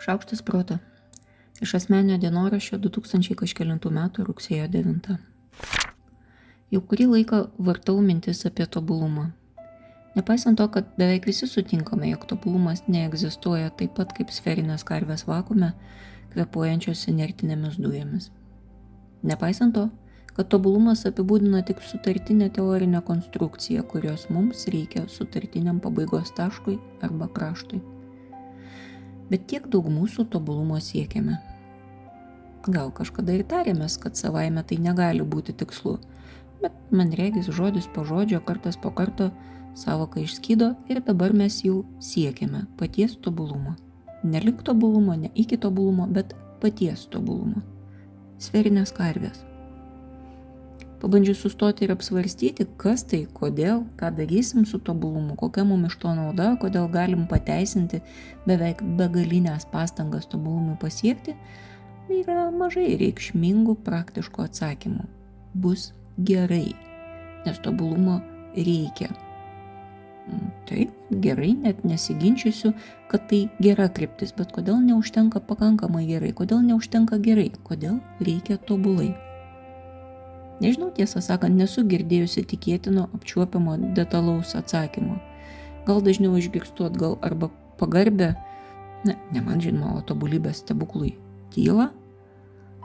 Šaukštas proto. Iš asmenio dienoraščio 2000 kažkėlintų metų rugsėjo 9. Jau kurį laiką vartau mintis apie tobulumą. Nepaisant to, kad beveik visi sutinkame, jog tobulumas neegzistuoja taip pat kaip sferinės karvės vakume, kvepuojančios inertinėmis dujomis. Nepaisant to, kad tobulumas apibūdina tik sutartinę teorinę konstrukciją, kurios mums reikia sutartiniam pabaigos taškui arba kraštui bet tiek daug mūsų tobulumo siekiame. Gal kažkada ir tarėmės, kad savaime tai negali būti tikslu, bet man regis žodis po žodžio, kartas po karto savoka išskydo ir dabar mes jau siekiame paties tobulumo. Ne link tobulumo, ne iki tobulumo, bet paties tobulumo. Sferinės karvės. Pabandžius sustoti ir apsvarstyti, kas tai, kodėl, ką darysim su tobulumu, kokia mums iš to nauda, kodėl galim pateisinti beveik begalinės pastangas tobulumui pasiekti, yra mažai reikšmingų praktiškų atsakymų. Bus gerai, nes tobulumo reikia. Mm, taip, gerai, net nesiginčiusiu, kad tai gera kryptis, bet kodėl neužtenka pakankamai gerai, kodėl neužtenka gerai, kodėl reikia tobulai. Nežinau, tiesą sakant, nesu girdėjusi tikėtino apčiuopiamo detalaus atsakymo. Gal dažniau išgirstu atgal arba pagarbę, ne, ne man žinoma, o tobulybės stebuklui tylą,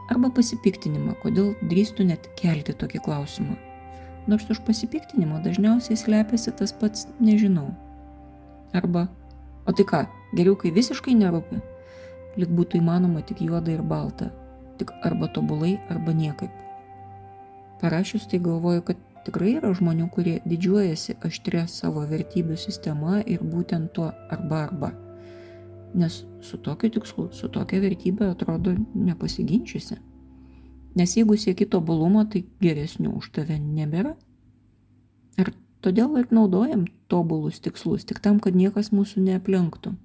arba pasipiktinimą, kodėl drįstu net kelti tokį klausimą. Nors už pasipiktinimo dažniausiai slepiasi tas pats nežinau. Arba, o tai ką, geriau, kai visiškai nerūpi, lik būtų įmanoma tik juoda ir balta, tik arba tobulai, arba niekaip. Parašius tai galvoju, kad tikrai yra žmonių, kurie didžiuojasi aštrė savo vertybių sistema ir būtent tuo arba arba. Nes su tokiu tikslu, su tokia vertybė atrodo nepasiginčiusi. Nes jeigu sieki tobulumo, tai geresnių už tave nebėra. Ir todėl ir naudojam tobulus tikslus, tik tam, kad niekas mūsų neaplenktų.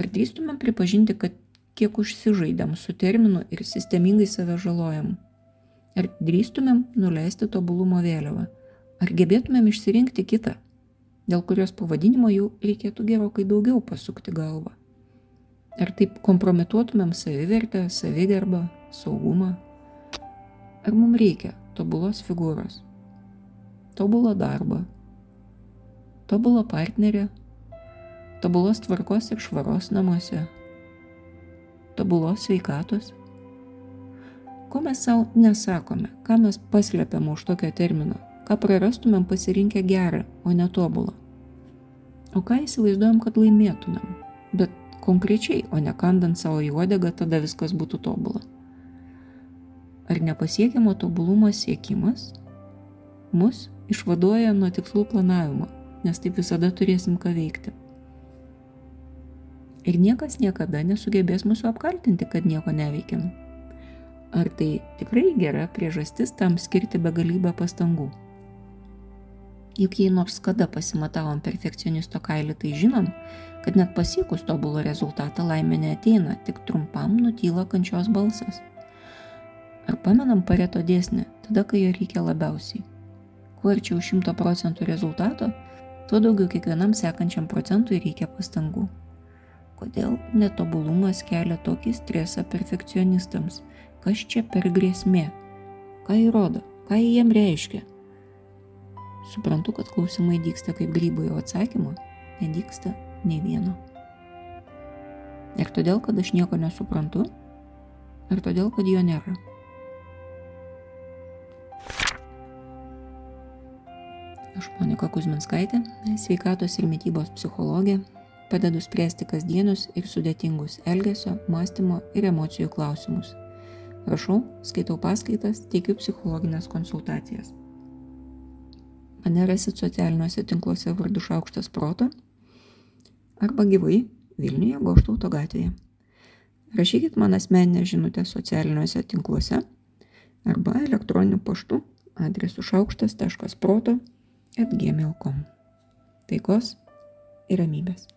Ar drįstumėm pripažinti, kad kiek užsižaidėm su terminu ir sistemingai save žalojam? Ar drįstumėm nuleisti tobulumo vėliavą? Ar gebėtumėm išsirinkti kitą, dėl kurios pavadinimo jau reikėtų gerokai daugiau pasukti galvą? Ar taip kompromituotumėm savivertę, savigarbą, saugumą? Ar mums reikia tobulos figūros, tobulo darbo, tobulo partnerio, tobulos tvarkos ir švaros namuose, tobulos sveikatos? Ko mes savo nesakome, ką mes paslėpiam už tokio termino, ką prarastumėm pasirinkę gerą, o ne tobulą. O ką įsivaizduojam, kad laimėtumėm, bet konkrečiai, o ne kandant savo į uodegą, tada viskas būtų tobula. Ar nepasiekiamo tobulumo siekimas mus išvaduoja nuo tikslų planavimo, nes taip visada turėsim ką veikti. Ir niekas niekada nesugebės mūsų apkaltinti, kad nieko neveikiam. Ar tai tikrai gera priežastis tam skirti begalybę pastangų? Juk jei nors kada pasimatavom perfekcionisto kailį, tai žinom, kad net pasiekus tobulą rezultatą laimė neateina, tik trumpam nutyla kančios balsas. Ar pamenam pareto dėsnį, tada, kai jo reikia labiausiai? Kuo arčiau 100 procentų rezultato, tuo daugiau kiekvienam sekančiam procentui reikia pastangų. Kodėl netobulumas kelia tokį stresą perfekcionistams, kas čia per grėsmė, ką įrodo, ką jiem reiškia. Suprantu, kad klausimai dyksta kaip grybai, o atsakymo nedyksta nei vieno. Ir todėl, kad aš nieko nesuprantu, ir todėl, kad jo nėra. Aš Monika Kuzminskaitė, sveikatos ir mytybos psichologė, padedu spręsti kasdienius ir sudėtingus elgesio, mąstymo ir emocijų klausimus Rašau, skaitau paskaitas, teikiu psichologinės konsultacijas. Mane rasit socialiniuose tinkluose vardu Šaukštas Proto arba gyvai Vilniuje Goštauto gatvėje. Rašykit man asmeninę žinutę socialiniuose tinkluose arba elektroniniu paštu adresu šaukštas.proto atgmail.com. Taikos ir ramybės.